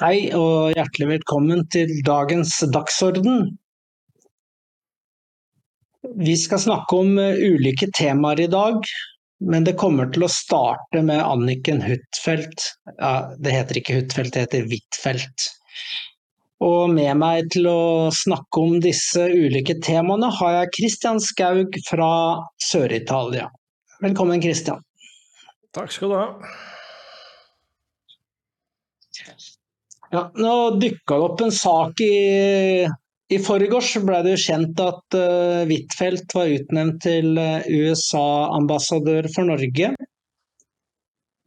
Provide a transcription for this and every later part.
Hei og hjertelig velkommen til dagens dagsorden. Vi skal snakke om eh, ulike temaer i dag, men det kommer til å starte med Anniken Huitfeldt. Ja, det heter ikke Huitfeldt, det heter Huitfeldt. Og med meg til å snakke om disse ulike temaene har jeg Christian Skaug fra Sør-Italia. Velkommen, Christian. Takk skal du ha. Ja, nå dukka det opp en sak i, i forgårs. ble det jo kjent at uh, Huitfeldt var utnevnt til uh, USA-ambassadør for Norge.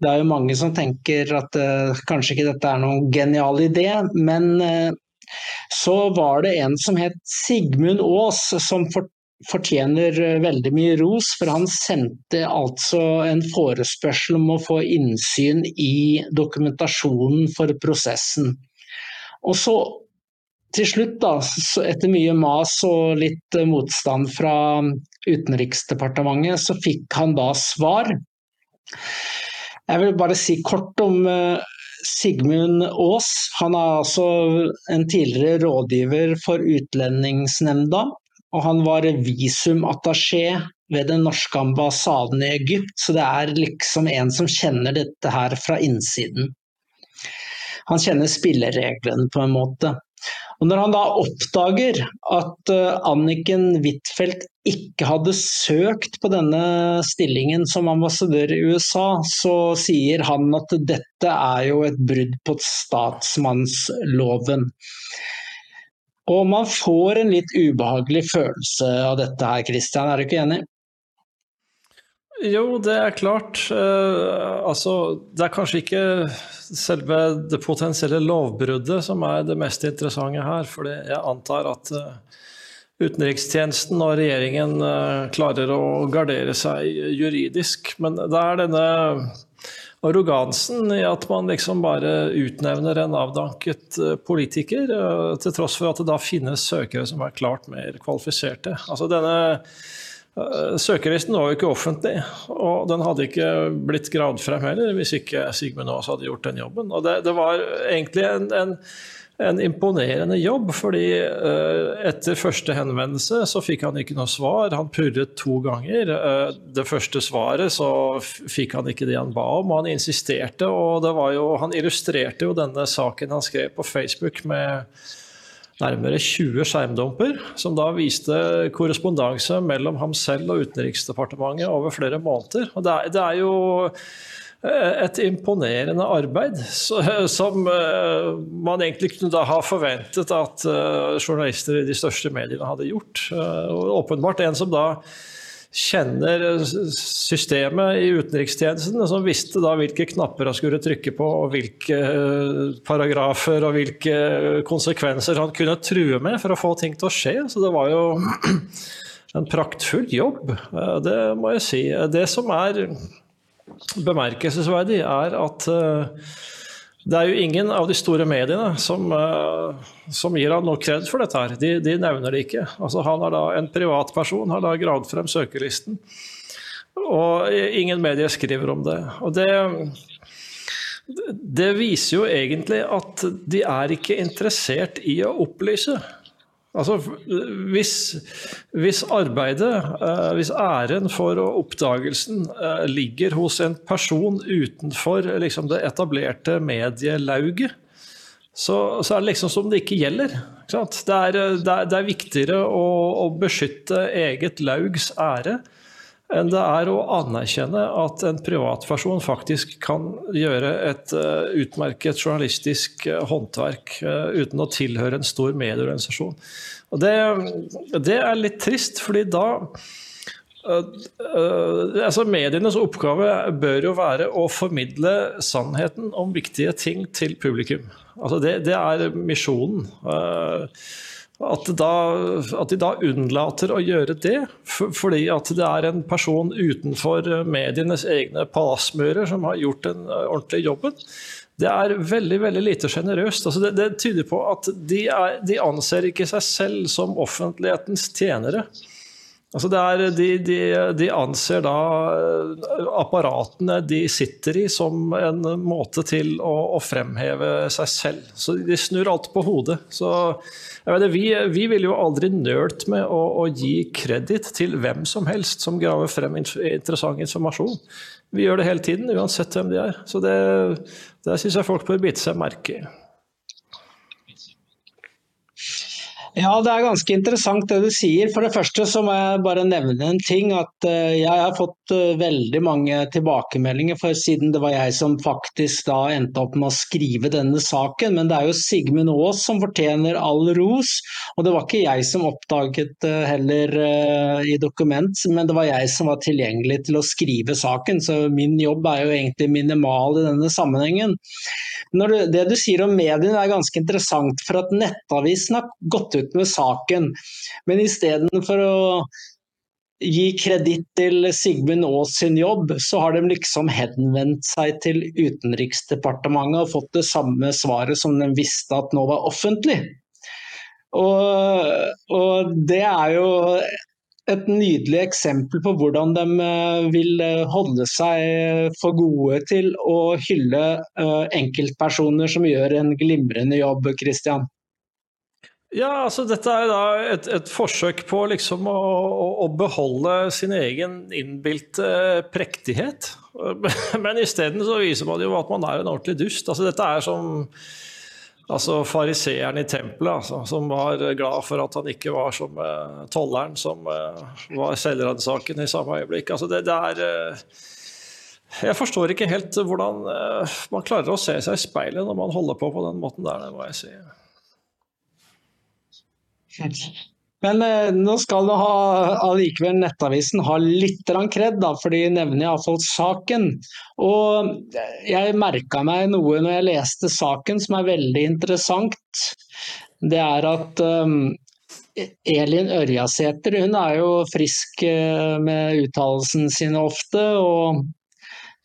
Det er jo mange som tenker at uh, kanskje ikke dette er noen genial idé, men uh, så var det en som het Sigmund Aas som for, fortjener veldig mye ros, for han sendte altså en forespørsel om å få innsyn i dokumentasjonen for prosessen. Og så til slutt, da, etter mye mas og litt motstand fra Utenriksdepartementet, så fikk han da svar. Jeg vil bare si kort om Sigmund Aas. Han er altså en tidligere rådgiver for Utlendingsnemnda og han var visumattaché ved den norske ambassaden i Egypt, så det er liksom en som kjenner dette her fra innsiden. Han kjenner spillereglene på en måte. Og når han da oppdager at eh, Anniken Huitfeldt ikke hadde søkt på denne stillingen som ambassadør i USA, så sier han at dette er jo et brudd på statsmannsloven. Og man får en litt ubehagelig følelse av dette her, Christian, er du ikke enig? Jo, det er klart. Uh, altså, det er kanskje ikke selve det potensielle lovbruddet som er det mest interessante her. For jeg antar at uh, utenrikstjenesten og regjeringen uh, klarer å gardere seg juridisk. Men det er denne arrogansen i at man liksom bare utnevner en avdanket eh, politiker, eh, til tross for at det da finnes søkere som er klart mer kvalifiserte. Altså denne eh, Søkerlisten var jo ikke offentlig, og den hadde ikke blitt gravd frem heller hvis ikke Sigmund Aas hadde gjort den jobben. Og det, det var egentlig en, en en imponerende jobb, fordi uh, etter første henvendelse så fikk han ikke noe svar. Han purret to ganger. Uh, det første svaret så fikk han ikke det han ba om, og han insisterte. Og det var jo, han illustrerte jo denne saken han skrev på Facebook med nærmere 20 skjermdumper, som da viste korrespondanse mellom ham selv og Utenriksdepartementet over flere måneder. Og det er, det er jo Eh, et imponerende arbeid som eh, man egentlig kunne da ha forventet at eh, journalister i de største mediene hadde gjort. Og åpenbart en som da kjenner systemet i utenrikstjenesten, som visste da hvilke knapper han skulle trykke på, og hvilke paragrafer og hvilke konsekvenser han kunne true med for å få ting til å skje. Så det var jo en praktfull jobb, det må jeg si. Det som er bemerkelsesverdig, er at uh, det er jo ingen av de store mediene som, uh, som gir han noe kred for dette. her. De, de, nevner det ikke. Altså, han er da En privatperson har da gravd frem søkerlisten, og ingen medier skriver om det. Og det, det viser jo egentlig at de er ikke interessert i å opplyse. Altså, hvis, hvis, arbeidet, eh, hvis æren for oppdagelsen eh, ligger hos en person utenfor liksom, det etablerte medielauget, så, så, er det liksom som det ikke gjelder. Ikke det, er, det, er, det, er, viktigere å, å beskytte eget laugs ære enn det er å anerkjenne at en privatperson faktisk kan gjøre et uh, utmerket journalistisk uh, håndverk uh, uten å tilhøre en stor medieorganisasjon. Og det, det, er litt trist, fordi da altså Medienes oppgave bør jo være å formidle sannheten om viktige ting til publikum. Altså det, det er misjonen. At, da, at, de da unnlater å gjøre det, fordi at det er en person utenfor medienes egne palassmurer som har gjort den eh, ordentlige jobben, det er veldig veldig lite sjenerøst. Altså det, det, tyder på at de, er, de, anser ikke seg selv som offentlighetens tjenere. Altså er, de, de, de, anser da eh, apparatene de sitter i som en måte til å, å fremheve seg selv. Så de snur alt på hodet. Så mener, vi, vi ville jo aldri nølt med å, å gi kreditt til hvem som helst som graver frem interessant informasjon. Vi gjør det hele tiden, uansett hvem de er. Så det, det syns jeg folk bør bite seg merke i. Ja, det er ganske interessant det du sier. For det første så må jeg bare nevne en ting. At eh, jeg har fått eh, veldig mange tilbakemeldinger, for siden det var jeg som faktisk da endte opp med å skrive denne saken. Men det er jo Sigmund Aas som fortjener all ros. Og det var ikke jeg som oppdaget det heller i dokument, men det var jeg som var tilgjengelig til å skrive saken. Så min jobb er jo egentlig minimal i denne sammenhengen. Du, det du sier om mediene er ganske interessant, for at Nettavisen har gått ut med saken. Men istedenfor å gi kreditt til Sigmund Aas sin jobb, så har de liksom henvendt seg til Utenriksdepartementet og fått det samme svaret som de visste at nå var offentlig. Og, og det er jo et nydelig eksempel på hvordan de eh, vil eh, holde seg for gode til å hylle eh, enkeltpersoner som gjør en glimrende jobb, Christian. Ja, altså Dette er da et, et forsøk på liksom å, å, beholde sin egen innbilte prektighet. Men isteden viser man jo at man er en ordentlig dust. Altså Dette er som Altså fariseeren i tempelet, altså, som var glad for at han ikke var som uh, tolleren som uh, var selvransaken i samme øyeblikk. Altså, det, det er uh, Jeg forstår ikke helt hvordan man klarer å se seg i speilet når man holder på på den måten der, det må jeg si. Men eh, nå skal det ha, allikevel Nettavisen ha litt kred, da, for de nevner iallfall saken. Og jeg merka meg noe når jeg leste saken som er veldig interessant. Det er at um, Elin Ørjasæter hun er jo frisk uh, med uttalelsene sine ofte, og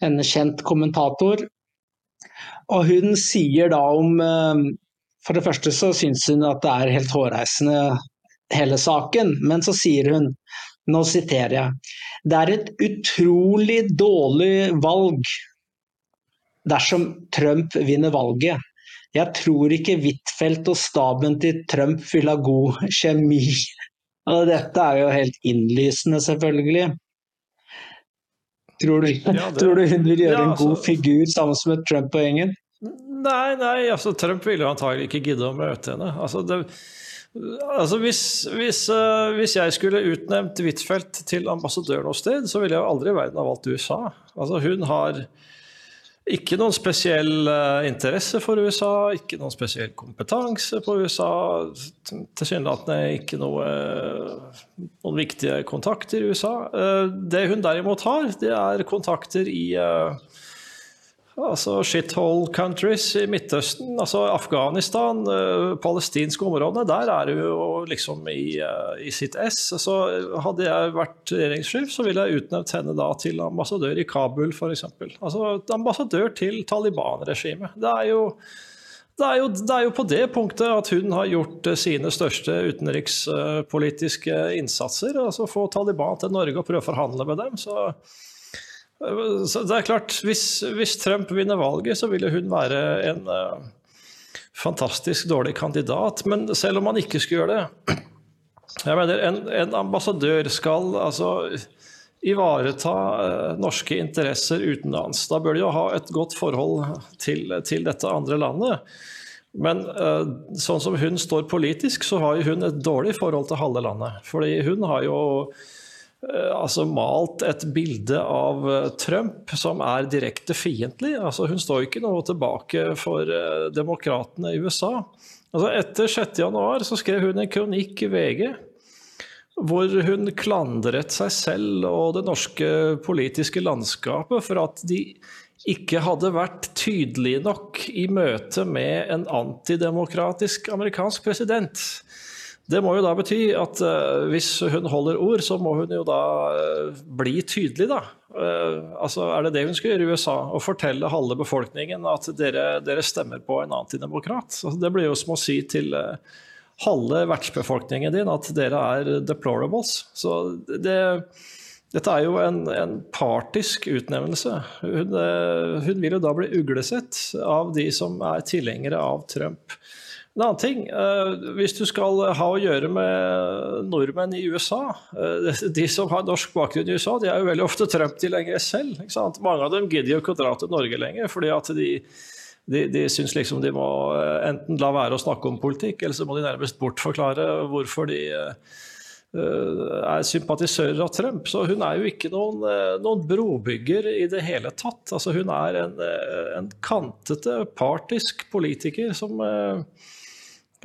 en kjent kommentator. Og hun sier da om uh, For det første så syns hun at det er helt hårreisende hele saken, men så sier hun, nå siterer jeg, det er et utrolig dårlig valg dersom Trump vinner valget. Jeg tror ikke Huitfeldt og staben til Trump vil ha god kjemi. Og dette er jo helt innlysende, selvfølgelig. Tror du, ja, det, tror du hun vil gjøre ja, altså, en god figur sammen med Trump og gjengen? Nei, nei, altså Trump ville antagelig ikke gidde å møte henne. Altså, det, Altså hvis, hvis, uh, hvis, jeg skulle utnevnt Huitfeldt til ambassadør noe sted, så ville jeg aldri i verden ha valgt USA. Altså hun har ikke noen spesiell uh, interesse for USA, ikke noen spesiell kompetanse på USA. Tilsynelatende ikke noe, uh, noen viktige kontakter i USA. det hun derimot har, det er kontakter i Altså shithole countries i Midtøsten, altså Afghanistan, uh, palestinske områdene, der er det jo liksom i, uh, i, sitt ess. Så hadde jeg vært regjeringssjef, så ville jeg utnevnt henne da til ambassadør i Kabul f.eks. Altså ambassadør til Taliban-regimet. Det, det, det, er jo på det punktet at hun har gjort sine største utenrikspolitiske innsatser. Altså få Taliban til Norge og prøve å forhandle med dem. så så det er klart, hvis, hvis, Trump vinner valget, så vil hun være en uh, fantastisk dårlig kandidat. Men selv om han ikke skulle gjøre det jeg mener, En, en ambassadør skal altså ivareta uh, norske interesser utenlands. Da bør de jo ha et godt forhold til, til dette andre landet. Men uh, sånn som hun står politisk, så har hun et dårlig forhold til halve landet. Fordi hun har jo altså malt et bilde av eh, Trump som er direkte fiendtlig. Altså hun står ikke noe tilbake for uh, demokratene i USA. Altså etter 6.1 så skrev hun en kronikk i VG hvor hun klandret seg selv og det norske politiske landskapet for at de ikke hadde vært tydelige nok i møte med en antidemokratisk amerikansk president. Det må jo da bety at uh, hvis hun holder ord, så må hun jo da uh, bli tydelig, da. Uh, altså Er det det hun skal gjøre i USA? Å fortelle halve befolkningen at dere, dere stemmer på en antidemokrat? Altså, det blir jo som å si til halve vertsbefolkningen din at dere er deplorables. Så det, dette er jo en, en partisk utnevnelse. Hun, eh, hun, vil jo da bli uglesett av de som er tilhengere av Trump. En annen ting, eh, hvis du skal ha å gjøre med nordmenn i USA eh, De som har norsk bakgrunn i USA, de er jo veldig ofte Trump-tilhengere selv. Mange av dem gidder jo ikke å dra til Norge lenger, fordi at de, de, de syns liksom de må eh, enten la være å snakke om politikk, eller så må de nærmest bortforklare hvorfor de er sympatisører av Trump. Så hun er jo ikke noen, noen brobygger i det hele tatt. Altså, hun er en, en kantete, partisk politiker som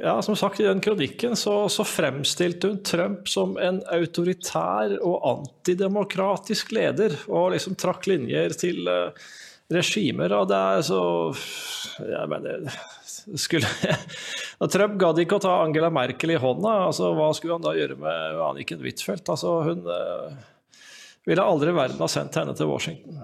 ja, som sagt, I den kronikken så, så, fremstilte hun Trump som en autoritær og antidemokratisk leder, og liksom trakk linjer til uh, regimer. Og det er så Jeg mener skulle, Trump gadd ikke å ta Angela Merkel i hånda. altså Hva skulle han da gjøre med Anniken Huitfeldt? Altså, hun uh, ville aldri i verden ha sendt henne til Washington.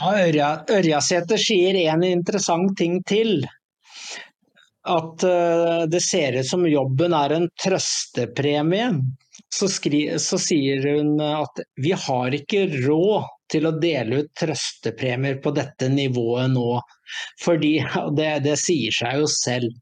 Ja, Ørja, Ørjasæter sier en interessant ting til. At uh, det ser ut som jobben er en trøstepremie. Så, skri, så sier hun at vi har ikke råd til å dele ut trøstepremier på dette nivået nå. Fordi det, det sier seg jo selv.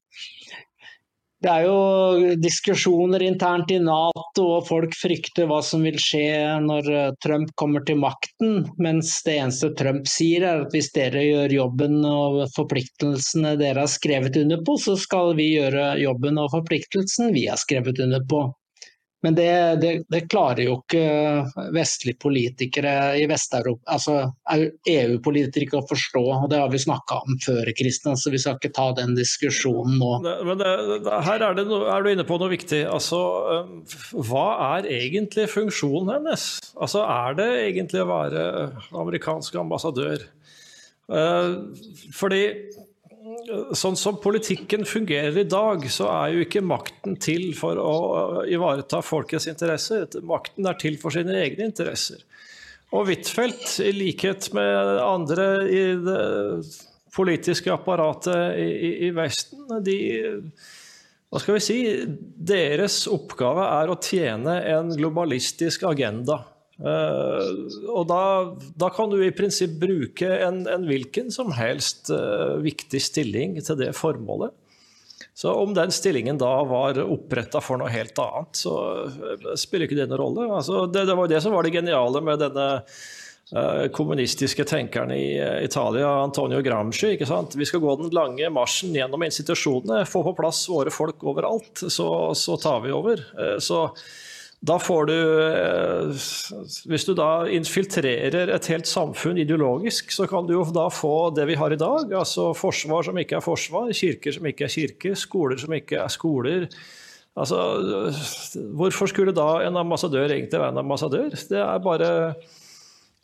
Det er jo diskusjoner internt i Nato, og folk frykter hva som vil skje når eh, Trump kommer til makten. Mens det eneste Trump sier er at hvis dere gjør jobben og forpliktelsene dere har skrevet under på, så skal vi gjøre jobben og forpliktelsen vi har skrevet under på. Men det, det, det, klarer jo ikke vestlige politikere i Vest-Europa, altså EU-politikere å forstå. og Det har vi snakka om før, Kristian, så vi skal ikke ta den diskusjonen nå. Men her er, no, er, du inne på noe viktig. Altså, hva er egentlig funksjonen hennes? Altså, er det egentlig å være amerikansk ambassadør? Fordi sånn som politikken fungerer i dag, så er jo ikke makten til for å ivareta folkets interesser. Makten er til for sine egne interesser. Og Huitfeldt, i likhet med andre i det politiske apparatet i, i, Vesten, de hva skal vi si, deres oppgave er å tjene en globalistisk agenda. Uh, og da, da, kan du i prinsipp bruke en, en hvilken som helst uh, viktig stilling til det formålet. Så om den stillingen da var oppretta for noe helt annet, så uh, spiller ikke det noen rolle. Altså, det, det, var det som var det geniale med denne kommunistiske tenkeren i Italia, Antonio Gramsci. ikke sant? Vi skal gå den lange marsjen gjennom institusjonene, få på plass våre folk overalt, så, så tar vi over. så da får du eh, Hvis du da infiltrerer et helt samfunn ideologisk, så kan du jo da få det vi har i dag. Altså forsvar som ikke er forsvar, kirker som ikke er kirker, skoler som ikke er skoler. Altså, hvorfor skulle da en ambassadør egentlig være en ambassadør? Det er bare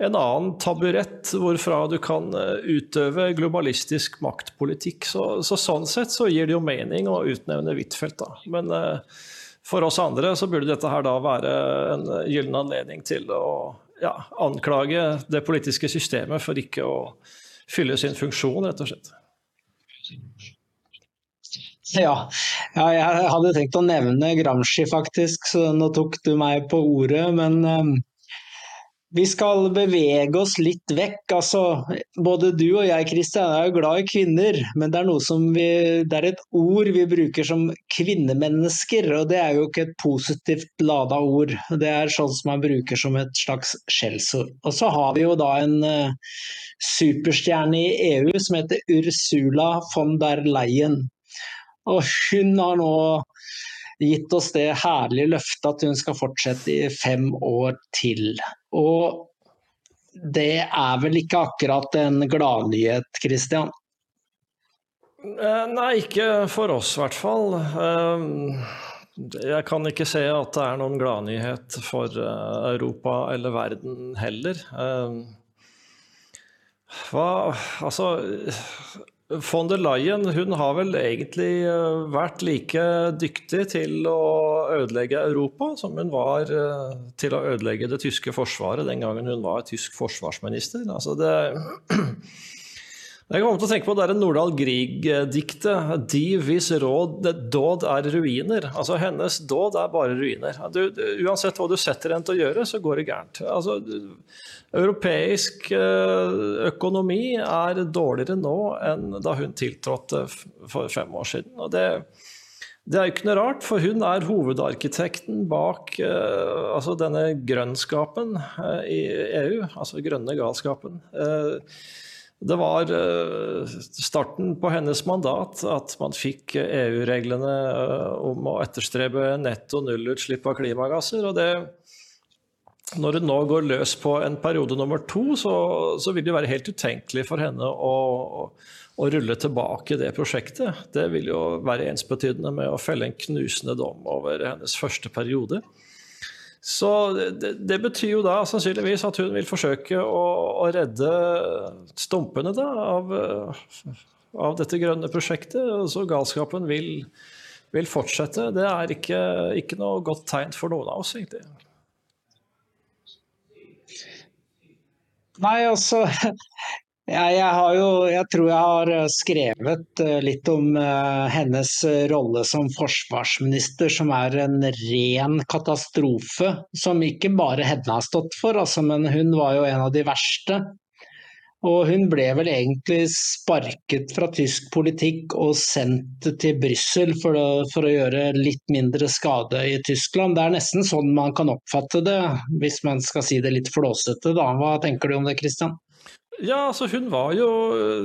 en annen taburett hvorfra du kan eh, utøve globalistisk maktpolitikk. Så, så sånn sett så gir det jo mening å utnevne Huitfeldt, da. Men uh, for oss andre så burde dette her da være en gyllen anledning til å ja, anklage det politiske systemet for ikke å fylle sin funksjon, rett og slett. Ja, ja jeg hadde tenkt å nevne Gramsci faktisk, så nå tok du meg på ordet. Men um, vi skal bevege oss litt vekk. Altså, både du og jeg Kristian, er jo glad i kvinner, men det er, vi, det er, et ord vi bruker som kvinnemennesker, og det er jo ikke et positivt lada ord. Det er sånn som man bruker som et slags skjellsord. Og så har vi jo da en uh, superstjerne i EU som heter Ursula von der Leyen. Og hun har nå gitt oss det herlige løftet at hun skal fortsette i fem år til. Og det er vel ikke akkurat en gladnyhet, Christian? Eh, nei, ikke for oss i hvert fall. Eh, jeg kan ikke se at det er noen gladnyhet for eh, Europa eller verden heller. Hva Altså Von der Leyen hun har vel egentlig eh, vært like dyktig til å ødelegge Europa som hun var eh, til å ødelegge det tyske forsvaret den gangen hun var tysk forsvarsminister. Altså det, Jeg kommer til å tenke på det Nordahl Grieg-diktet 'De hvis råd, dåd er ruiner'. Altså Hennes dåd er bare ruiner. Du, uansett hva du setter henne til å gjøre, så går det gærent. Altså, europeisk eh, økonomi er dårligere nå enn da hun tiltrådte for fem år siden. Og det, det er jo ikke noe rart, for hun er hovedarkitekten bak uh, altså denne grønnskapen uh, i EU, altså grønne galskapen. Det var eh, starten på hennes mandat at man fikk EU-reglene eh, om å etterstrebe netto nullutslipp av klimagasser. og det når hun nå går løs på en periode nummer to, så, så vil det være helt utenkelig for henne å, å, rulle tilbake det prosjektet. Det vil jo være ensbetydende med å felle en knusende dom over hennes første periode. Så det, det, betyr jo da sannsynligvis at hun vil forsøke å, å redde stumpene da, av, av, dette grønne prosjektet. Så galskapen vil, vil fortsette. Det er ikke, ikke, noe godt tegn for noen av oss, egentlig. Nei, altså jeg, jeg, jo, jeg, tror jeg har eh, skrevet eh, litt om uh, hennes rolle som forsvarsminister, som er en ren katastrofe. Som ikke bare Hedna har stått for, altså, men hun var jo en av de verste. Og hun ble vel egentlig sparket fra tysk politikk og sendt til Brussel for, for, å gjøre litt mindre skade i Tyskland. Det er nesten sånn man kan oppfatte det, hvis man skal si det litt flåsete. Da. Hva tenker du om det, Christian? Ja, altså Hun var jo,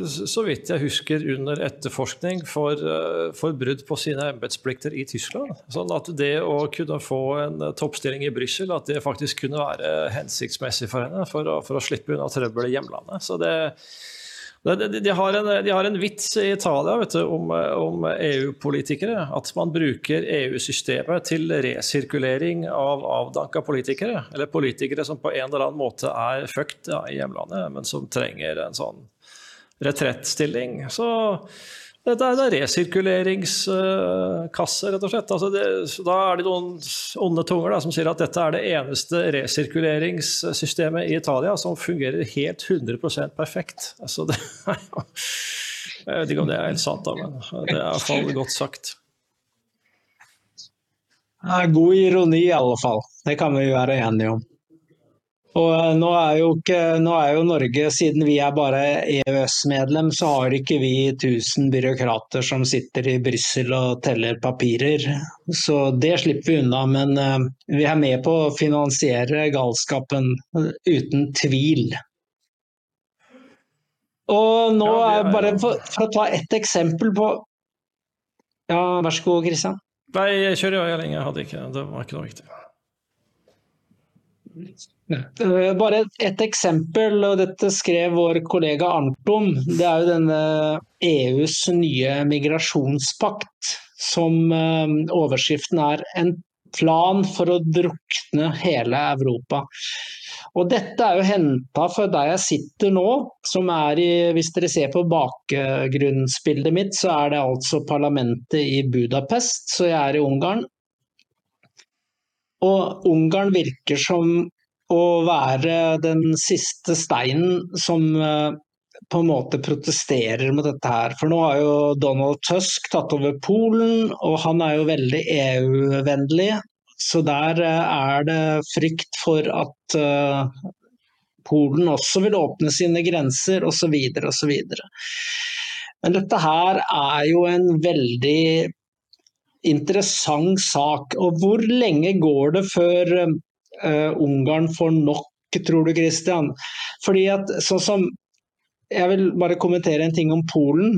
så vidt jeg husker, under etterforskning for, eh, for brudd på sine embetsplikter i Tyskland. Sånn at det å kunne få en toppstilling i Brussel, at det faktisk kunne være hensiktsmessig for henne for å, for å slippe unna trøbbel i hjemlandet. Så det, de, de, har en, de, har en, vits i Italia du, om, om EU-politikere. At man bruker EU-systemet til resirkulering av avdanka politikere. Eller politikere som på en eller annen måte er fucked ja, i hjemlandet, men som trenger en sånn retrettstilling. Så dette er resirkuleringskasse, rett og slett. Altså det, da er det noen onde tunger da, som sier at dette er det eneste resirkuleringssystemet i Italia som fungerer helt 100% perfekt. Altså det, jeg vet ikke om det er helt sant, da, men det er i hvert fall godt sagt. God ironi, i alle fall. Det kan vi være enige om. Og eh, nå er, jo ikke, nå er jo Norge, siden vi er bare EØS-medlem, så har ikke vi 1000 byråkrater som sitter i Brussel og teller papirer. Så det slipper vi unna. Men uh, vi er med på å finansiere galskapen, uh, uten tvil. Og nå er bare for, for, å ta ett eksempel på Ja, vær så god, Kristian. Nei, kjører jo jeg lenge. Jeg hadde ikke Det var ikke noe viktig. Eh, bare et eksempel, og dette skrev vår kollega Arntom. Det er jo denne EUs nye migrasjonspakt, som eh, overskriften er 'En plan for å drukne hele Europa'. Og dette er jo henta fra der jeg sitter nå, som er i Hvis dere ser på bakgrunnsbildet mitt, så er det altså parlamentet i Budapest, så jeg er i Ungarn. Og Ungarn virker som å være den siste steinen som eh, på en måte protesterer mot dette her. For nå har jo Donald Tusk tatt over Polen, og han er jo veldig EU-vennlig. Så der eh, er det frykt for at uh, Polen også vil åpne sine grenser osv. osv. Men dette her er jo en veldig interessant sak. Og hvor lenge går det før uh, Ungarn får nok, tror du Christian? Fordi at sånn som Jeg vil bare kommentere en ting om Polen.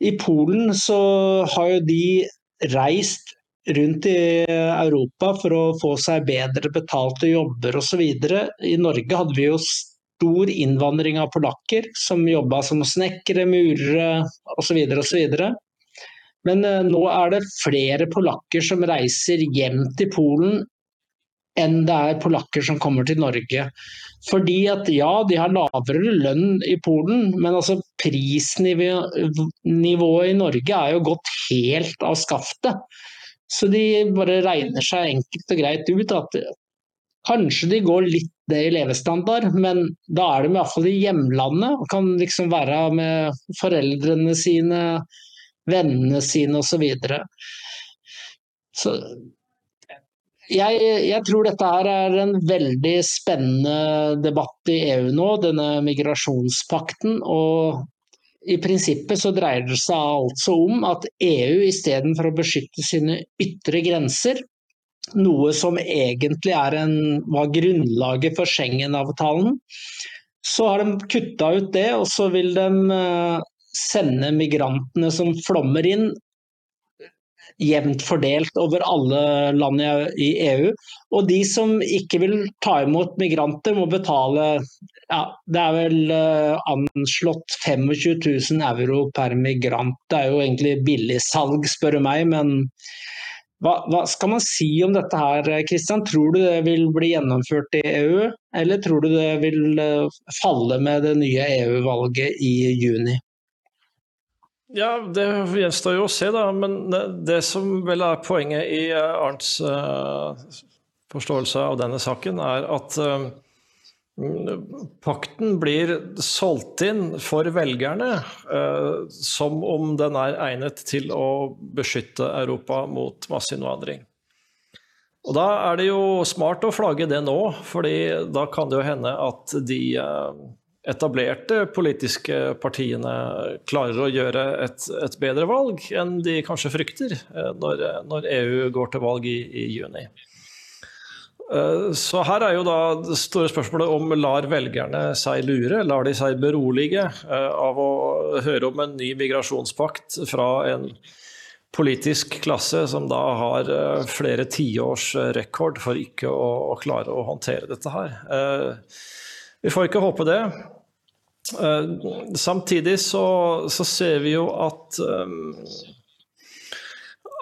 I Polen så har jo de reist rundt i Europa for å få seg bedre betalte jobber osv. I Norge hadde vi jo stor innvandring av polakker som jobba som snekkere, murere osv. osv. Men uh, nå er det flere polakker som reiser hjem til Polen enn det er polakker som kommer til Norge. Fordi at ja, de har lavere lønn i Polen, men altså prisnivået i Norge er jo gått helt av skaftet. Så de bare regner seg enkelt og greit ut at Kanskje de går litt ned i levestandard, men da er de iallfall i hjemlandet og kan liksom være med foreldrene sine, vennene sine osv. Så, videre. jeg, jeg, tror dette her er en veldig spennende debatt i EU nå, denne migrasjonspakten. Og i prinsippet så dreier det seg altså om at EU istedenfor å beskytte sine ytre grenser, noe som egentlig en, var grunnlaget for Schengen-avtalen. Så har de kutta ut det, og så vil de eh, sende migrantene som flommer inn, jevnt fordelt over alle land i EU. Og de som ikke vil ta imot migranter, må betale ja, det er vel uh, anslått 25 000 euro per migrant. Det er jo egentlig billigsalg, spør du meg, men hva, hva, skal man si om dette her, Kristian? Tror du det vil bli gjennomført i EU, eller tror du det vil eh, falle med det nye EU-valget i juni? Ja, Det gjenstår jo å se, da. Men det som vel er poenget i eh, Arnts uh, forståelse av denne saken, er at uh, Pakten blir solgt inn for velgerne eh, som om den er egnet til å beskytte Europa mot masseinnvandring. Og Da er det jo smart å flagge det nå, fordi da kan det jo hende at de eh, etablerte politiske partiene klarer å gjøre et, et bedre valg enn de kanskje frykter eh, når, når, EU går til valg i, i juni. Eh, så her er jo da det store spørsmålet om lar velgerne seg lure, lar de seg berolige eh, av å høre om en ny migrasjonspakt fra en politisk klasse som da har flere tiårs rekord for ikke å, å klare å håndtere dette her. Vi får ikke håpe det. Samtidig så, så ser vi jo at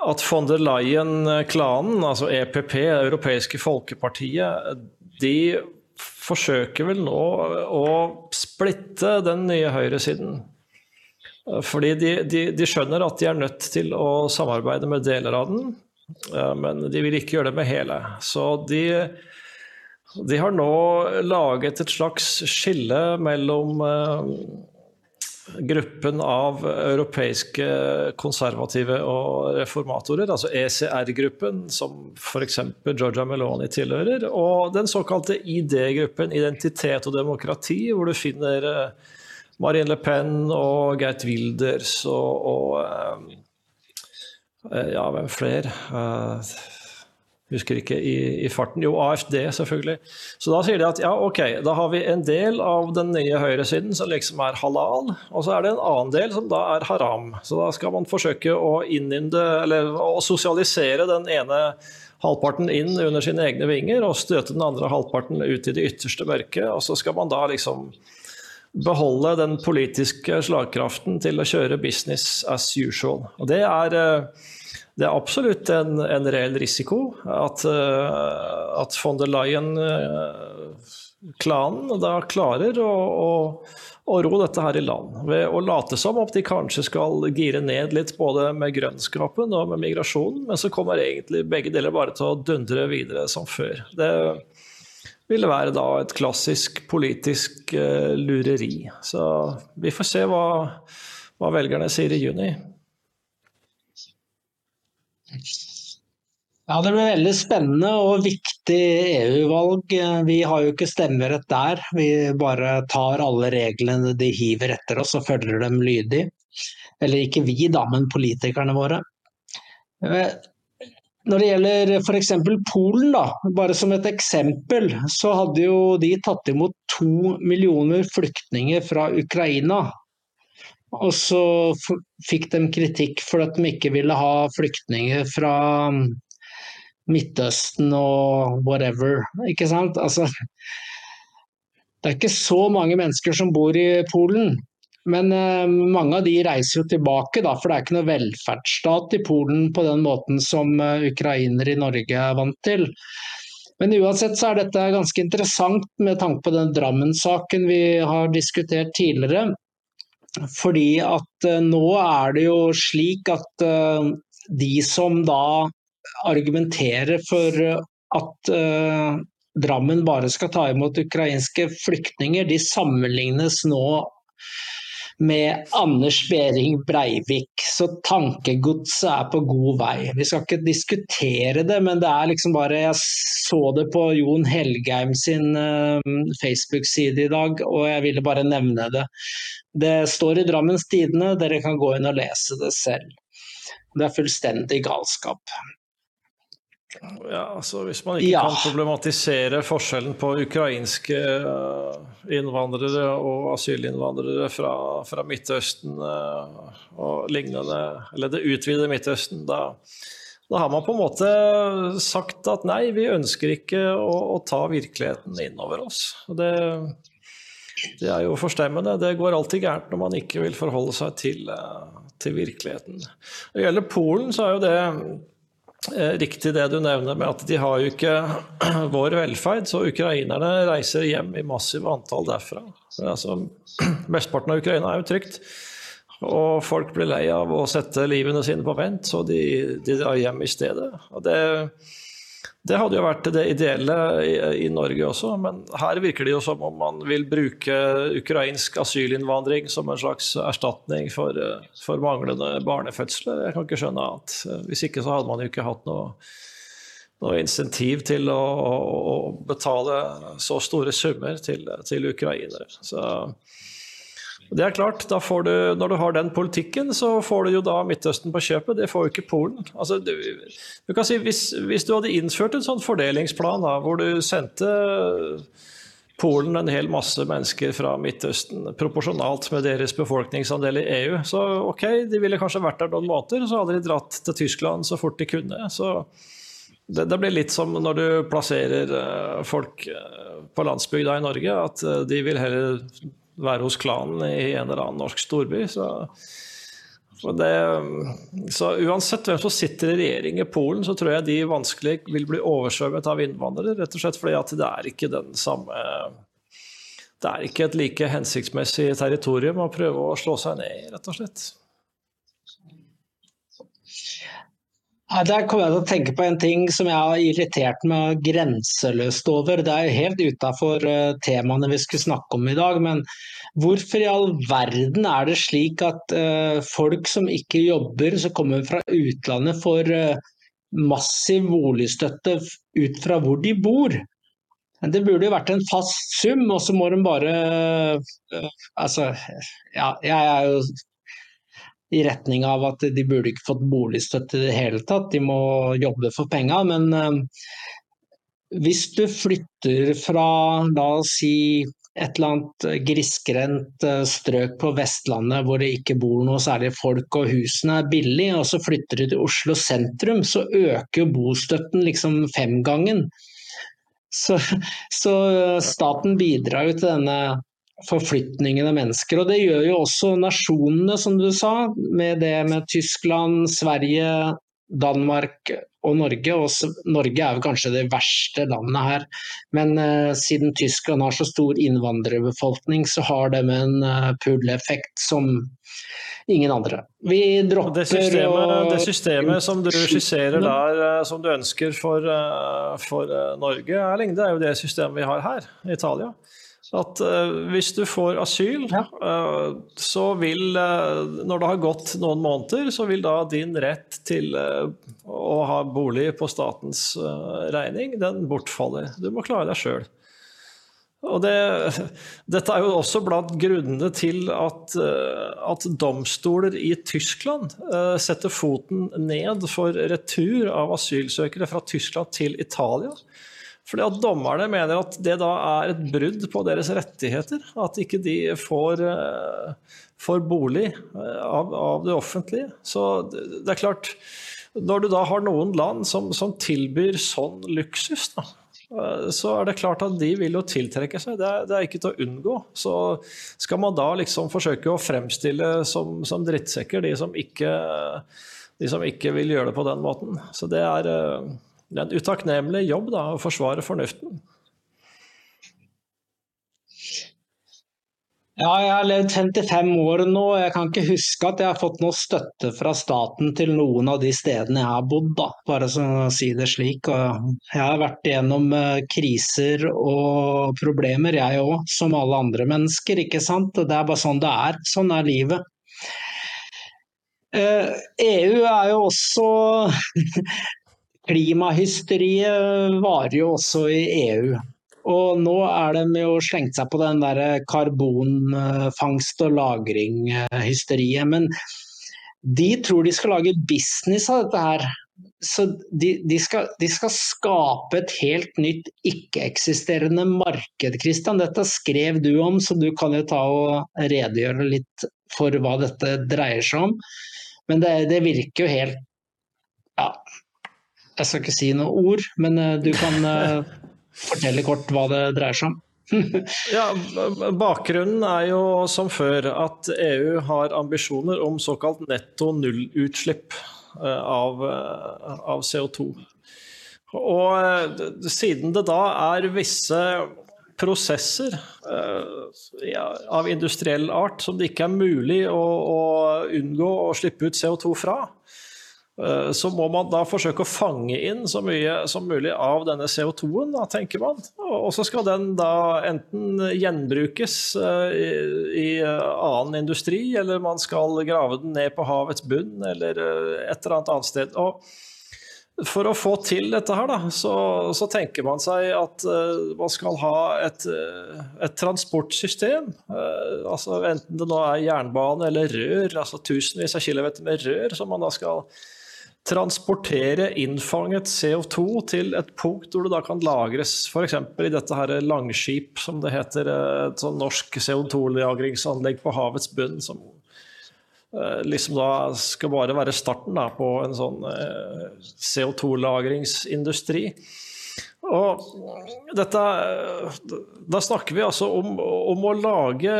at von der Leyen-klanen, altså EPP, Det europeiske folkepartiet, de forsøker vel nå å splitte den nye høyresiden. Fordi de, de, de, skjønner at de er nødt til å samarbeide med deler av den, men de vil ikke gjøre det med hele. Så de, de har nå laget et slags skille mellom gruppen av europeiske konservative og reformatorer, altså ECR-gruppen, som f.eks. Georgia Meloni tilhører, og den såkalte ID-gruppen, Identitet og demokrati, hvor du finner eh, Marine Le Pen og Geit Wilders og, og eh, eh, ja, hvem flere? Husker ikke i, i, farten. Jo, AFD, selvfølgelig. Så da sier de at ja, ok, da har vi en del av den nye høyresiden som liksom er halal, og så er det en annen del som da er haram. Så da skal man forsøke å innynde, eller å sosialisere den ene halvparten inn under sine egne vinger og støte den andre halvparten ut i det ytterste mørket. Og så skal man da liksom beholde den politiske slagkraften til å kjøre business as usual. Og det er eh, det er absolutt en, en reell risiko at, uh, at von der Leyen-klanen uh, da klarer å, å, å, ro dette her i land. Ved å late som om de kanskje skal gire ned litt både med grønnskapen og med migrasjonen, men så kommer egentlig begge deler bare til å dundre videre som før. Det ville være da et klassisk politisk uh, lureri. Så vi får se hva, hva velgerne sier i juni. Ja, Det blir veldig spennende og viktig EU-valg. Vi har jo ikke stemmerett der. Vi bare tar alle reglene de hiver etter oss og følger dem lydig. Eller ikke vi, da, men politikerne våre. Når det gjelder f.eks. Polen, da, bare som et eksempel, så hadde jo de tatt imot to millioner flyktninger fra Ukraina og så fikk de kritikk for at de ikke ville ha flyktninger fra um, Midtøsten og whatever. Ikke sant? Altså, det er ikke så mange mennesker som bor i Polen. Men eh, mange av de reiser jo tilbake, da, for det er ikke noe velferdsstat i Polen på den måten som eh, ukrainere i Norge er vant til. Men uansett så er dette ganske interessant med tanke på den Drammen-saken vi har diskutert tidligere. Fordi at eh, nå er det jo slik at eh, de som da argumenterer for at eh, Drammen bare skal ta imot ukrainske flyktninger, de sammenlignes nå med Anders Behring Breivik. Så tankegodset er på god vei. Vi skal ikke diskutere det, men det er liksom bare Jeg så det på Jon Helgheim sin uh, Facebook-side i dag, og jeg ville bare nevne det. Det står i Drammens Tidende, dere kan gå inn og lese det selv. Det er fullstendig galskap. Ja, altså Hvis man ikke ja. kan problematisere forskjellen på ukrainske eh, innvandrere og asylinnvandrere fra, fra Midtøsten eh, og lignende, eller det utvidede Midtøsten, da, da, har man på en måte sagt at nei, vi ønsker ikke å, å ta virkeligheten innover oss. Det, det, er jo forstemmende. Det går alltid gærent når man ikke vil forholde seg til, eh, til virkeligheten. Når det gjelder Polen, så er jo det riktig det du nevner med at de har jo ikke vår velferd, så ukrainerne reiser hjem i massive antall derfra. Altså, mesteparten av Ukraina er jo trygt, og folk blir lei av å sette livene sine på vent, så de, de drar hjem i stedet. Og det, det hadde jo vært det ideelle i, i, Norge også, men her virker det jo som om man vil bruke ukrainsk asylinnvandring som en slags erstatning for, for manglende barnefødsler. Jeg kan ikke skjønne annet. Hvis ikke så hadde man jo ikke hatt noe, noe insentiv til å, å, å, betale så store summer til, til ukrainere. Så det er klart, da får du, Når du har den politikken, så får du jo da Midtøsten på kjøpet. Det får jo ikke Polen. Altså, du, du, kan si, hvis, hvis, du hadde innført en sånn fordelingsplan da, hvor du sendte Polen en hel masse mennesker fra Midtøsten proporsjonalt med deres befolkningsandel i EU, så ok, de ville kanskje vært der noen måneder, så hadde de dratt til Tyskland så fort de kunne. så det, det, blir litt som når du plasserer uh, folk uh, på landsbygda i Norge, at uh, de vil heller være hos klanen i en eller annen norsk storby. Så, det, så, uansett hvem som sitter i regjering i Polen, så tror jeg de vanskelig vil bli oversvømmet av innvandrere. Rett og slett fordi at det er ikke den samme Det er ikke et like hensiktsmessig territorium å prøve å slå seg ned i, rett og slett. Der kommer jeg til å tenke på en ting som jeg har irritert meg grenseløst over. Det er helt utafor eh, temaene vi skulle snakke om i dag, men hvorfor i all verden er det slik at uh, folk som ikke jobber, som kommer fra utlandet, får uh, massiv boligstøtte ut fra hvor de bor? Det burde jo vært en fast sum, og så må de bare Altså, ja, jeg er jo i retning av at de burde ikke fått boligstøtte i det hele tatt, de må jobbe for penga. Men uh, hvis du flytter fra la oss si et eller annet grisgrendt uh, strøk på Vestlandet hvor det ikke bor noe særlig folk og husene er billige, og så flytter du til Oslo sentrum, så øker bostøtten liksom femgangen. Så, så staten bidrar jo til denne forflytningen av mennesker. Og det gjør jo også nasjonene, som du sa, med det med Tyskland, Sverige, Danmark og Norge. Og Norge er jo kanskje det verste landet her. Men eh, siden Tyskland har så stor innvandrerbefolkning, så har de en uh, pull-effekt som ingen andre. Vi dropper det systemet, det systemet som du skisserer der, uh, som du ønsker for, for Norge, Erling, det er jo det systemet vi har her i Italia at uh, hvis du får asyl, ja. uh, så vil uh, Når det har gått noen måneder, så vil da din rett til å ha bolig på statens regning, den bortfaller. Du må klare deg sjøl. Og det, dette er jo også blant grunnene til at, at domstoler i Tyskland setter foten ned for retur av asylsøkere fra Tyskland til Italia. Fordi at Dommerne mener at det da er et brudd på deres rettigheter. At ikke de får, uh, får bolig uh, av, av, det offentlige. Så det, det, er klart, når du da har noen land som, som tilbyr sånn luksus, da, uh, så er det klart at de vil jo tiltrekke seg. Det er, det er, ikke til å unngå. Så skal man da liksom forsøke å fremstille som, som drittsekker de som, ikke, de som ikke vil gjøre det på den måten. Så det er det er en utakknemlig jobb da, å forsvare fornuften. Ja, jeg har levd 55 år nå, og jeg kan ikke huske at jeg har fått noe støtte fra staten til noen av de stedene jeg har bodd, da. bare å si det slik. Jeg har vært igjennom eh, kriser og problemer, jeg òg, som alle andre mennesker. ikke sant? Det er bare sånn det er. Sånn er livet. EU eh, e er jo også Klimahysteriet varer jo også i EU. Og nå er de jo slengt seg på den der karbonfangst og lagring-hysteriet. Men de tror de skal lage business av dette her. Så de, de, skal, de skal, skape et helt nytt ikke-eksisterende marked, Kristian. Dette skrev du om, så du kan jo ta og redegjøre litt for hva dette dreier seg om. Men det, det virker jo helt Ja, jeg skal ikke si noe ord, men eh, du kan eh, fortelle kort hva det dreier seg om? ja, Bakgrunnen er jo som før at EU har ambisjoner om såkalt netto nullutslipp eh, av, av CO2. Og siden det da er visse prosesser ja, av industriell art som det ikke er mulig å, å unngå å slippe ut CO2 fra, så må man da forsøke å fange inn så mye som mulig av denne CO2-en, tenker man. Og så skal den da enten gjenbrukes eh, i, i, annen industri, eller man skal grave den ned på havets bunn, eller eh, et eller annet annet sted. Og for å få til dette her, da, så, så tenker man seg at man skal ha et, et transportsystem. Altså Enten det nå er jernbane eller rør, altså tusenvis av kilometer med rør som man da skal transportere innfanget CO2 til et punkt hvor det da kan lagres, f.eks. i dette her Langskip, som det heter, et sånn norsk CO2-lagringsanlegg på havets bunn. som eh, liksom da skal bare være starten da, på en sånn eh, CO2-lagringsindustri. Og dette, da snakker vi altså om, om, å lage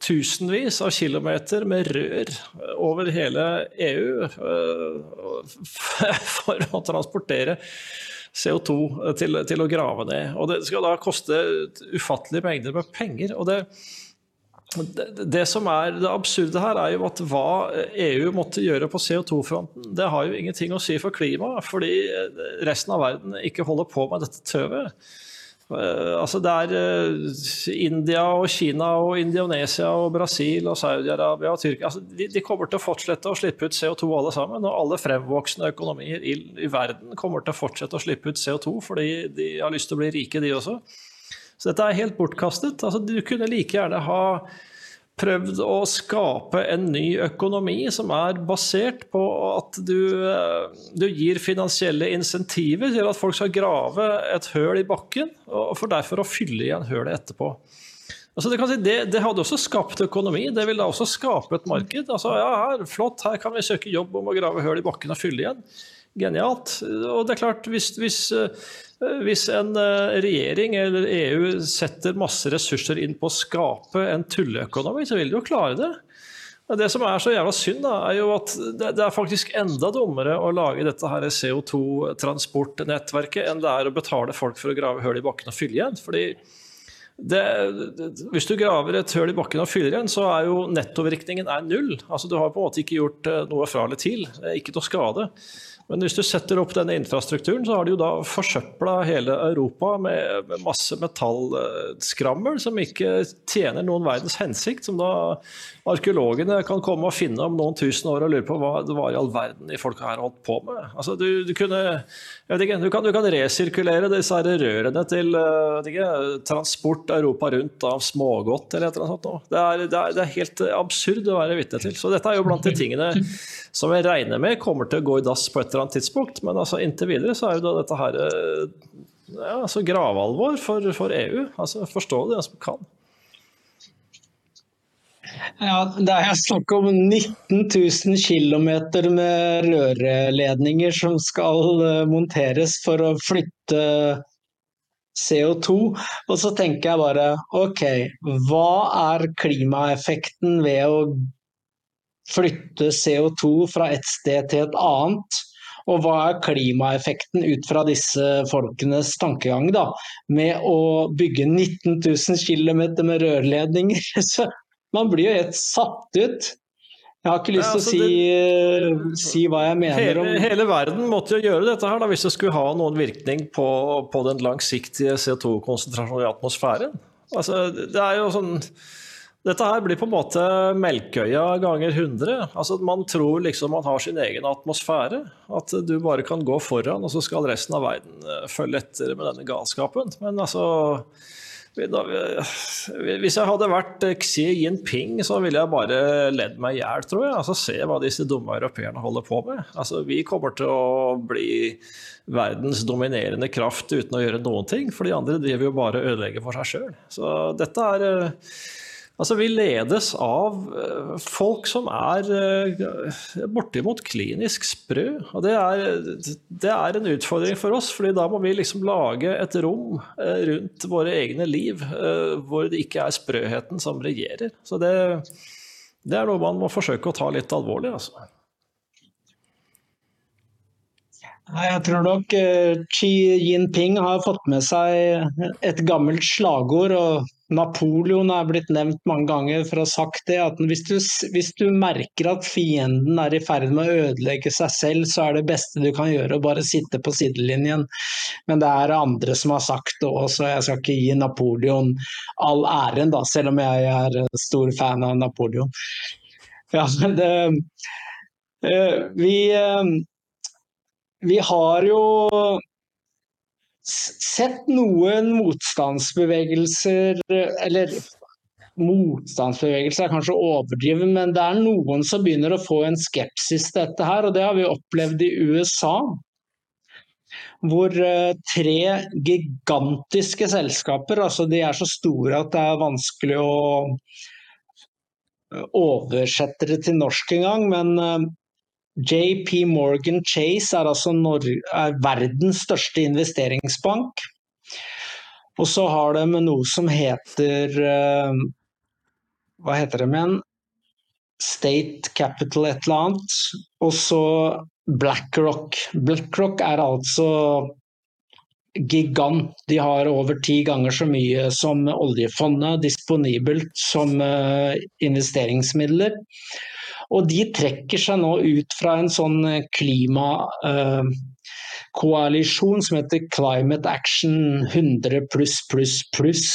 tusenvis av kilometer med rør over hele EU eh, for å transportere CO2 til, til å grave ned. Og det skal da koste ufattelige mengder med penger. og det det, som er det absurde her, er jo at hva EU måtte gjøre på CO2-fronten, det har jo ingenting å si for klimaet, fordi resten av verden ikke holder på med dette tøvet. Uh, altså det er uh, India og Kina og Indonesia og Brasil og Saudi-Arabia og Tyrkia altså de, kommer til å fortsette å slippe ut CO2 alle sammen. Og alle fremvoksende økonomier i verden kommer til å fortsette å slippe ut CO2 fordi de har lyst til å bli rike, de også. Så dette er helt bortkastet. Altså, du kunne like gjerne ha prøvd å skape en ny økonomi som er basert på at du, eh, du, gir finansielle insentiver til at folk skal grave et høl i bakken, og for derfor å fylle igjen hølet etterpå. Altså det, si, det, det, hadde også skapt økonomi, det ville også skape et marked. Altså, ja, her, flott, her kan vi søke jobb om å grave høl i bakken og fylle igjen. Genialt. Og det er klart, hvis, hvis eh, hvis en eh, regjering eller EU setter masse ressurser inn på å skape en tulleøkonomi, så vil de jo klare det. Det som er så jævla synd, da, er jo at det, er faktisk enda dummere å lage dette her CO2-transportnettverket enn det er å betale folk for å grave hull i bakken og fylle igjen. Fordi det, hvis du graver et hull i bakken og fyller igjen, så er jo nettovirkningen er null. Altså Du har på en måte ikke gjort eh, noe fra eller til. Ikke noe skade. Men hvis du setter opp denne infrastrukturen, så har de jo da forsøpla hele Europa med masse metallskrammel som ikke tjener noen verdens hensikt, som da arkeologene kan komme og finne om noen tusen år og lure på hva det var i all verden de folka her holdt på med. Altså, du, du, kunne, ikke, du, kan, du, kan, resirkulere disse her rørene til ikke, transport Europa rundt av smågodt eller et eller annet sånt. Det er, det, er, det er, helt absurd å være vitne til. Så dette er jo blant de tingene som jeg regner med kommer til å gå i dass på et eller annet tidspunkt. Men altså, inntil videre så er jo dette her ja, altså gravalvor for, for EU. Altså, forstå det, den som kan. Ja, Det er snakk om 19 000 km med rørledninger som skal eh, monteres for å flytte CO2. Og så tenker jeg bare ok, hva er klimaeffekten ved å flytte CO2 fra et sted til et annet? Og hva er klimaeffekten ut fra disse folkenes tankegang da, med å bygge 19 000 km med rørledninger? Man blir jo helt satt ut. Jeg har ikke lyst til ja, altså, å si, det, si, hva jeg mener hele, om Hele verden måtte jo gjøre dette her da, hvis det skulle ha noen virkning på, på den langsiktige CO2-konsentrasjonen i atmosfæren. Altså, det er jo sånn dette her blir på en måte Melkøya ganger 100. Altså, man tror liksom man har sin egen atmosfære. At du bare kan gå foran, og så skal resten av verden eh, følge etter med denne galskapen. Men altså hvis jeg hadde vært Xi Jinping, så ville jeg bare ledd meg i hjel, tror jeg. Altså, se hva disse dumme europeerne holder på med. Altså, vi kommer til å bli verdens dominerende kraft uten å gjøre noen ting, for de andre driver jo bare og ødelegger for seg sjøl. Så dette er Altså, vi ledes av eh, folk som er eh, bortimot klinisk sprø. Og det er, det er, en utfordring for oss, fordi da må vi liksom lage et rom eh, rundt våre egne liv hvor det ikke er sprøheten som regjerer. Så det, det er noe man må forsøke å ta litt alvorlig, altså. Jeg tror nok Xi Jinping har fått med seg et gammelt slagord. og Napoleon er blitt nevnt mange ganger for å ha sagt det. at hvis du, hvis du, merker at fienden er i ferd med å ødelegge seg selv, så er det beste du kan gjøre å bare sitte på sidelinjen. Men det er andre som har sagt det òg, så jeg skal ikke gi Napoleon all æren, da, selv om jeg er stor fan av Napoleon. Ja, det, eh, vi, eh, vi har jo sett noen motstandsbevegelser, eller motstandsbevegelser er kanskje overdrivet, men det er noen som begynner å få en skepsis til dette her, og det har vi opplevd i USA. Hvor eh, tre gigantiske selskaper, altså de er så store at det er vanskelig å oversette det til norsk engang, men eh, JP Morgan Chase er altså er verdens største investeringsbank. Og så har de noe som heter uh, Hva heter det igjen? State Capital et eller annet. Og så BlackRock. BlackRock er altså gigant. De har over ti ganger så mye som oljefondet disponibelt som uh, investeringsmidler. Og de trekker seg nå ut fra en sånn eh, klimakoalisjon eh, som heter Climate Action 100 pluss pluss pluss.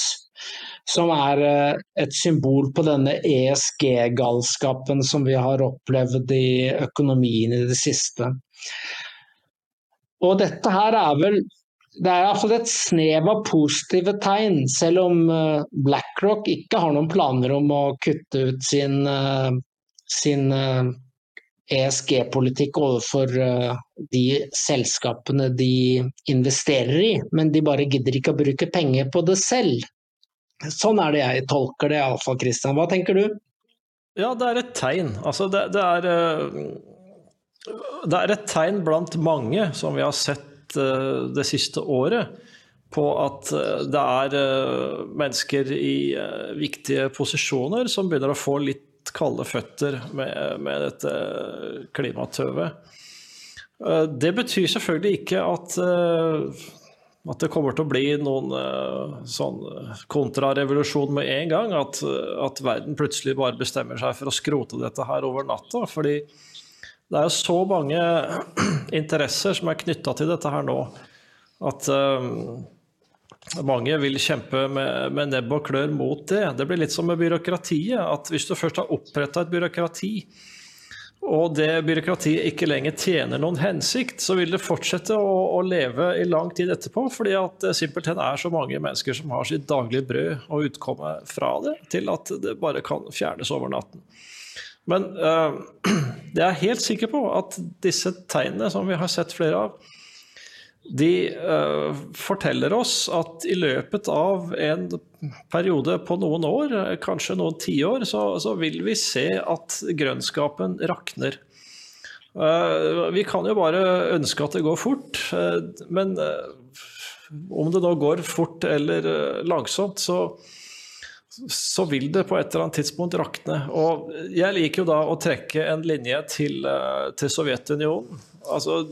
Som er eh, et symbol på denne ESG-galskapen som vi har opplevd i økonomien i det siste. Og dette her er vel det er iallfall et snev av positive tegn, selv om BlackRock ikke har noen planer om å kutte ut sin sin ESG-politikk eh, e overfor eh, de selskapene de investerer i, men de bare gidder ikke å bruke penger på det selv. Sånn er det jeg tolker det iallfall, Christian. Hva tenker du? Ja, det er et tegn. Altså, det, det, er, eh, det er et tegn blant mange som vi har sett det siste året på at det er mennesker i viktige posisjoner som begynner å få litt kalde føtter med, med dette klimatøvet. Eh, det betyr selvfølgelig ikke at, eh, at det kommer til å bli noen eh, sånn kontrarevolusjon med en gang. At, at, verden plutselig bare bestemmer seg for å skrote dette her over natta. fordi det er jo så mange interesser som er knytta til dette her nå, at mange vil kjempe med, med, nebb og klør mot det. Det blir litt som med byråkratiet. at Hvis du først har oppretta et byråkrati, og det byråkratiet ikke lenger tjener noen hensikt, så vil det fortsette å, å leve i lang tid etterpå. Fordi at det simpelthen er så mange mennesker som har sitt daglige brød og utkomme fra det, til at det bare kan fjernes over natten. Men øh, jeg er helt sikker på at disse tegnene som vi har sett flere av, de uh, forteller oss at i løpet av en periode på noen år, kanskje noen tiår, så, så vil vi se at grønnskapen rakner. Uh, vi kan jo bare ønske at det går fort, uh, men om det nå går fort eller langsomt, så, så vil det på et eller annet tidspunkt rakne. Og jeg liker jo da å trekke en linje til, til Sovjetunionen. Altså,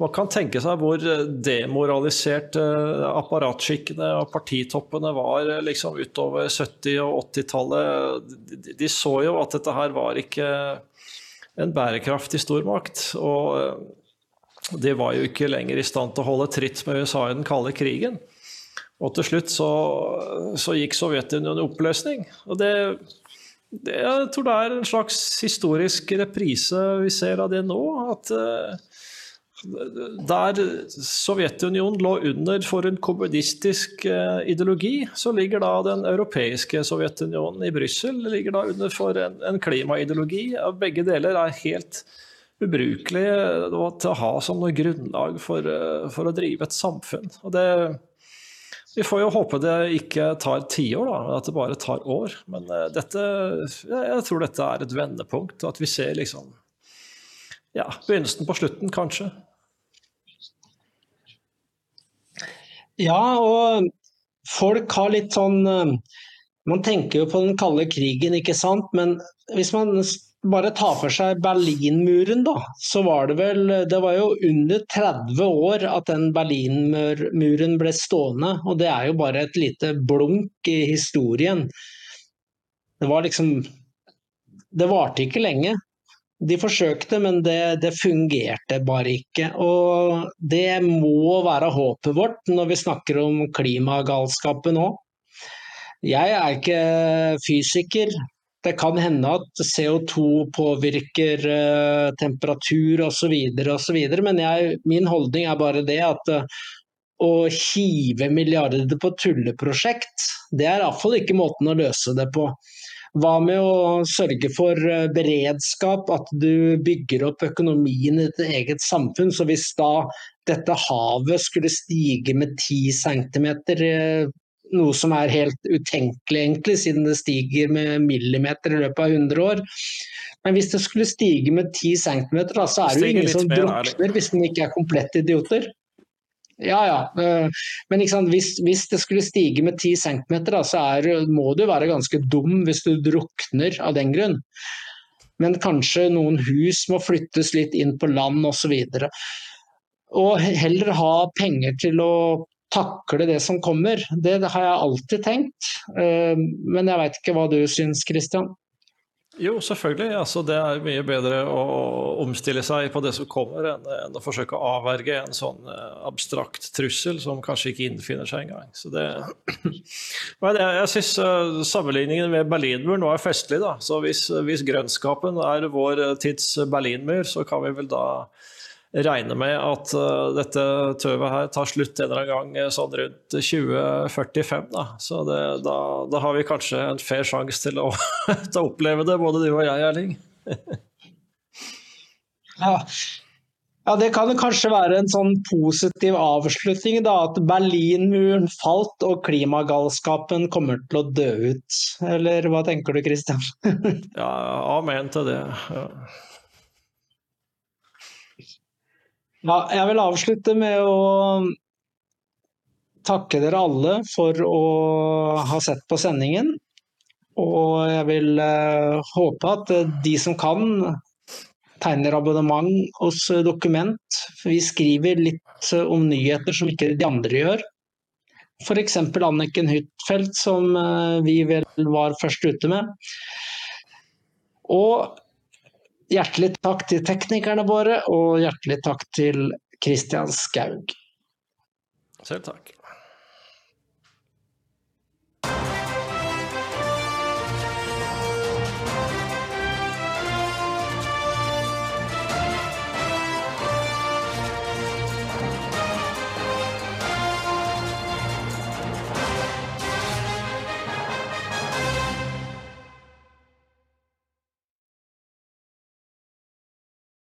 man kan tenke seg hvor demoralisert apparatskikkene og partitoppene var liksom utover 70- og 80-tallet. De så jo at dette her var ikke en bærekraftig stormakt. Og de var jo ikke lenger i stand til å holde tritt med USA i den kalde krigen. Og til slutt så, så gikk Sovjetunionen i oppløsning. Og det, det, jeg tror det er en slags historisk reprise vi ser av det nå. At der Sovjetunionen lå under for en kommunistisk uh, ideologi, så ligger da den europeiske Sovjetunionen i Brussel da under for en, en klimaideologi. Begge deler er helt ubrukelig til å ha som noe grunnlag for, uh, for å drive et samfunn. Det vi får jo håpe det ikke tar tiår, at det bare tar år. Men uh, dette, jeg tror dette er et vendepunkt, og at vi ser liksom ja, begynnelsen på slutten, kanskje. Ja, og folk har litt sånn eh, Man tenker jo på den kalde krigen, ikke sant. Men hvis man bare tar for seg Berlinmuren, da, så var det vel Det var jo under 30 år at den Berlinmuren ble stående, og det er jo bare et lite blunk i historien. Det var liksom Det varte ikke lenge. De forsøkte, men det, det, fungerte bare ikke. Og det må være håpet vårt når vi snakker om klimagalskapen nå. Jeg er ikke fysiker, det kan hende at CO2 påvirker uh, temperatur osv., osv. Men jeg, min holdning er bare det at uh, å hive milliarder på tulleprosjekt, det er iallfall ikke måten å løse det på. Hva med å sørge for uh, beredskap, at du bygger opp økonomien i ditt eget samfunn. Så hvis da dette havet skulle stige med 10 cm noe som er helt utenkelig, egentlig, siden det stiger med millimeter i løpet av 100 år. Men hvis det skulle stige med 10 cm, så er det jo ingen som drukner hvis den ikke er komplett idioter. Ja, ja. Eh, men hvis, hvis, det skulle stige med 10 cm, så er, må du være ganske dum hvis du drukner av den grunn. Men kanskje noen hus må flyttes litt inn på land osv. Og, så og heller ha penger til å takle det som kommer. Det, har jeg alltid tenkt. Uh, men jeg veit ikke hva du syns, Christian? Jo, selvfølgelig. Altså, det er mye bedre å omstille seg på det som kommer, enn, å forsøke å avverge en sånn uh, abstrakt trussel som kanskje ikke innfinner seg engang. Så det Men jeg, jeg syns uh, sammenligningen med Berlinmuren var festlig, da. Så hvis, hvis grønnskapen er vår tids Berlinmur, så kan vi vel da regner med at uh, dette tøvet her tar slutt en eller annen gang eh, sånn rundt 2045. Da. Så det, da, da, har vi kanskje en fair sjanse til, til, å oppleve det, både du og jeg, Erling. ja. ja. det kan kanskje være en sånn positiv avslutning, da, at Berlinmuren falt og klimagalskapen kommer til å dø ut. Eller hva tenker du, Christian? ja, amen til det. Ja. Ja, jeg vil avslutte med å takke dere alle for å ha sett på sendingen. Og jeg vil uh, håpe at de som kan, tegner abonnement hos Dokument. For vi skriver litt om nyheter som ikke de andre gjør. F.eks. Anniken Huitfeldt, som vi vel var først ute med. Og Hjertelig takk til teknikerne våre, og hjertelig takk til Kristian Skaug. Selv takk.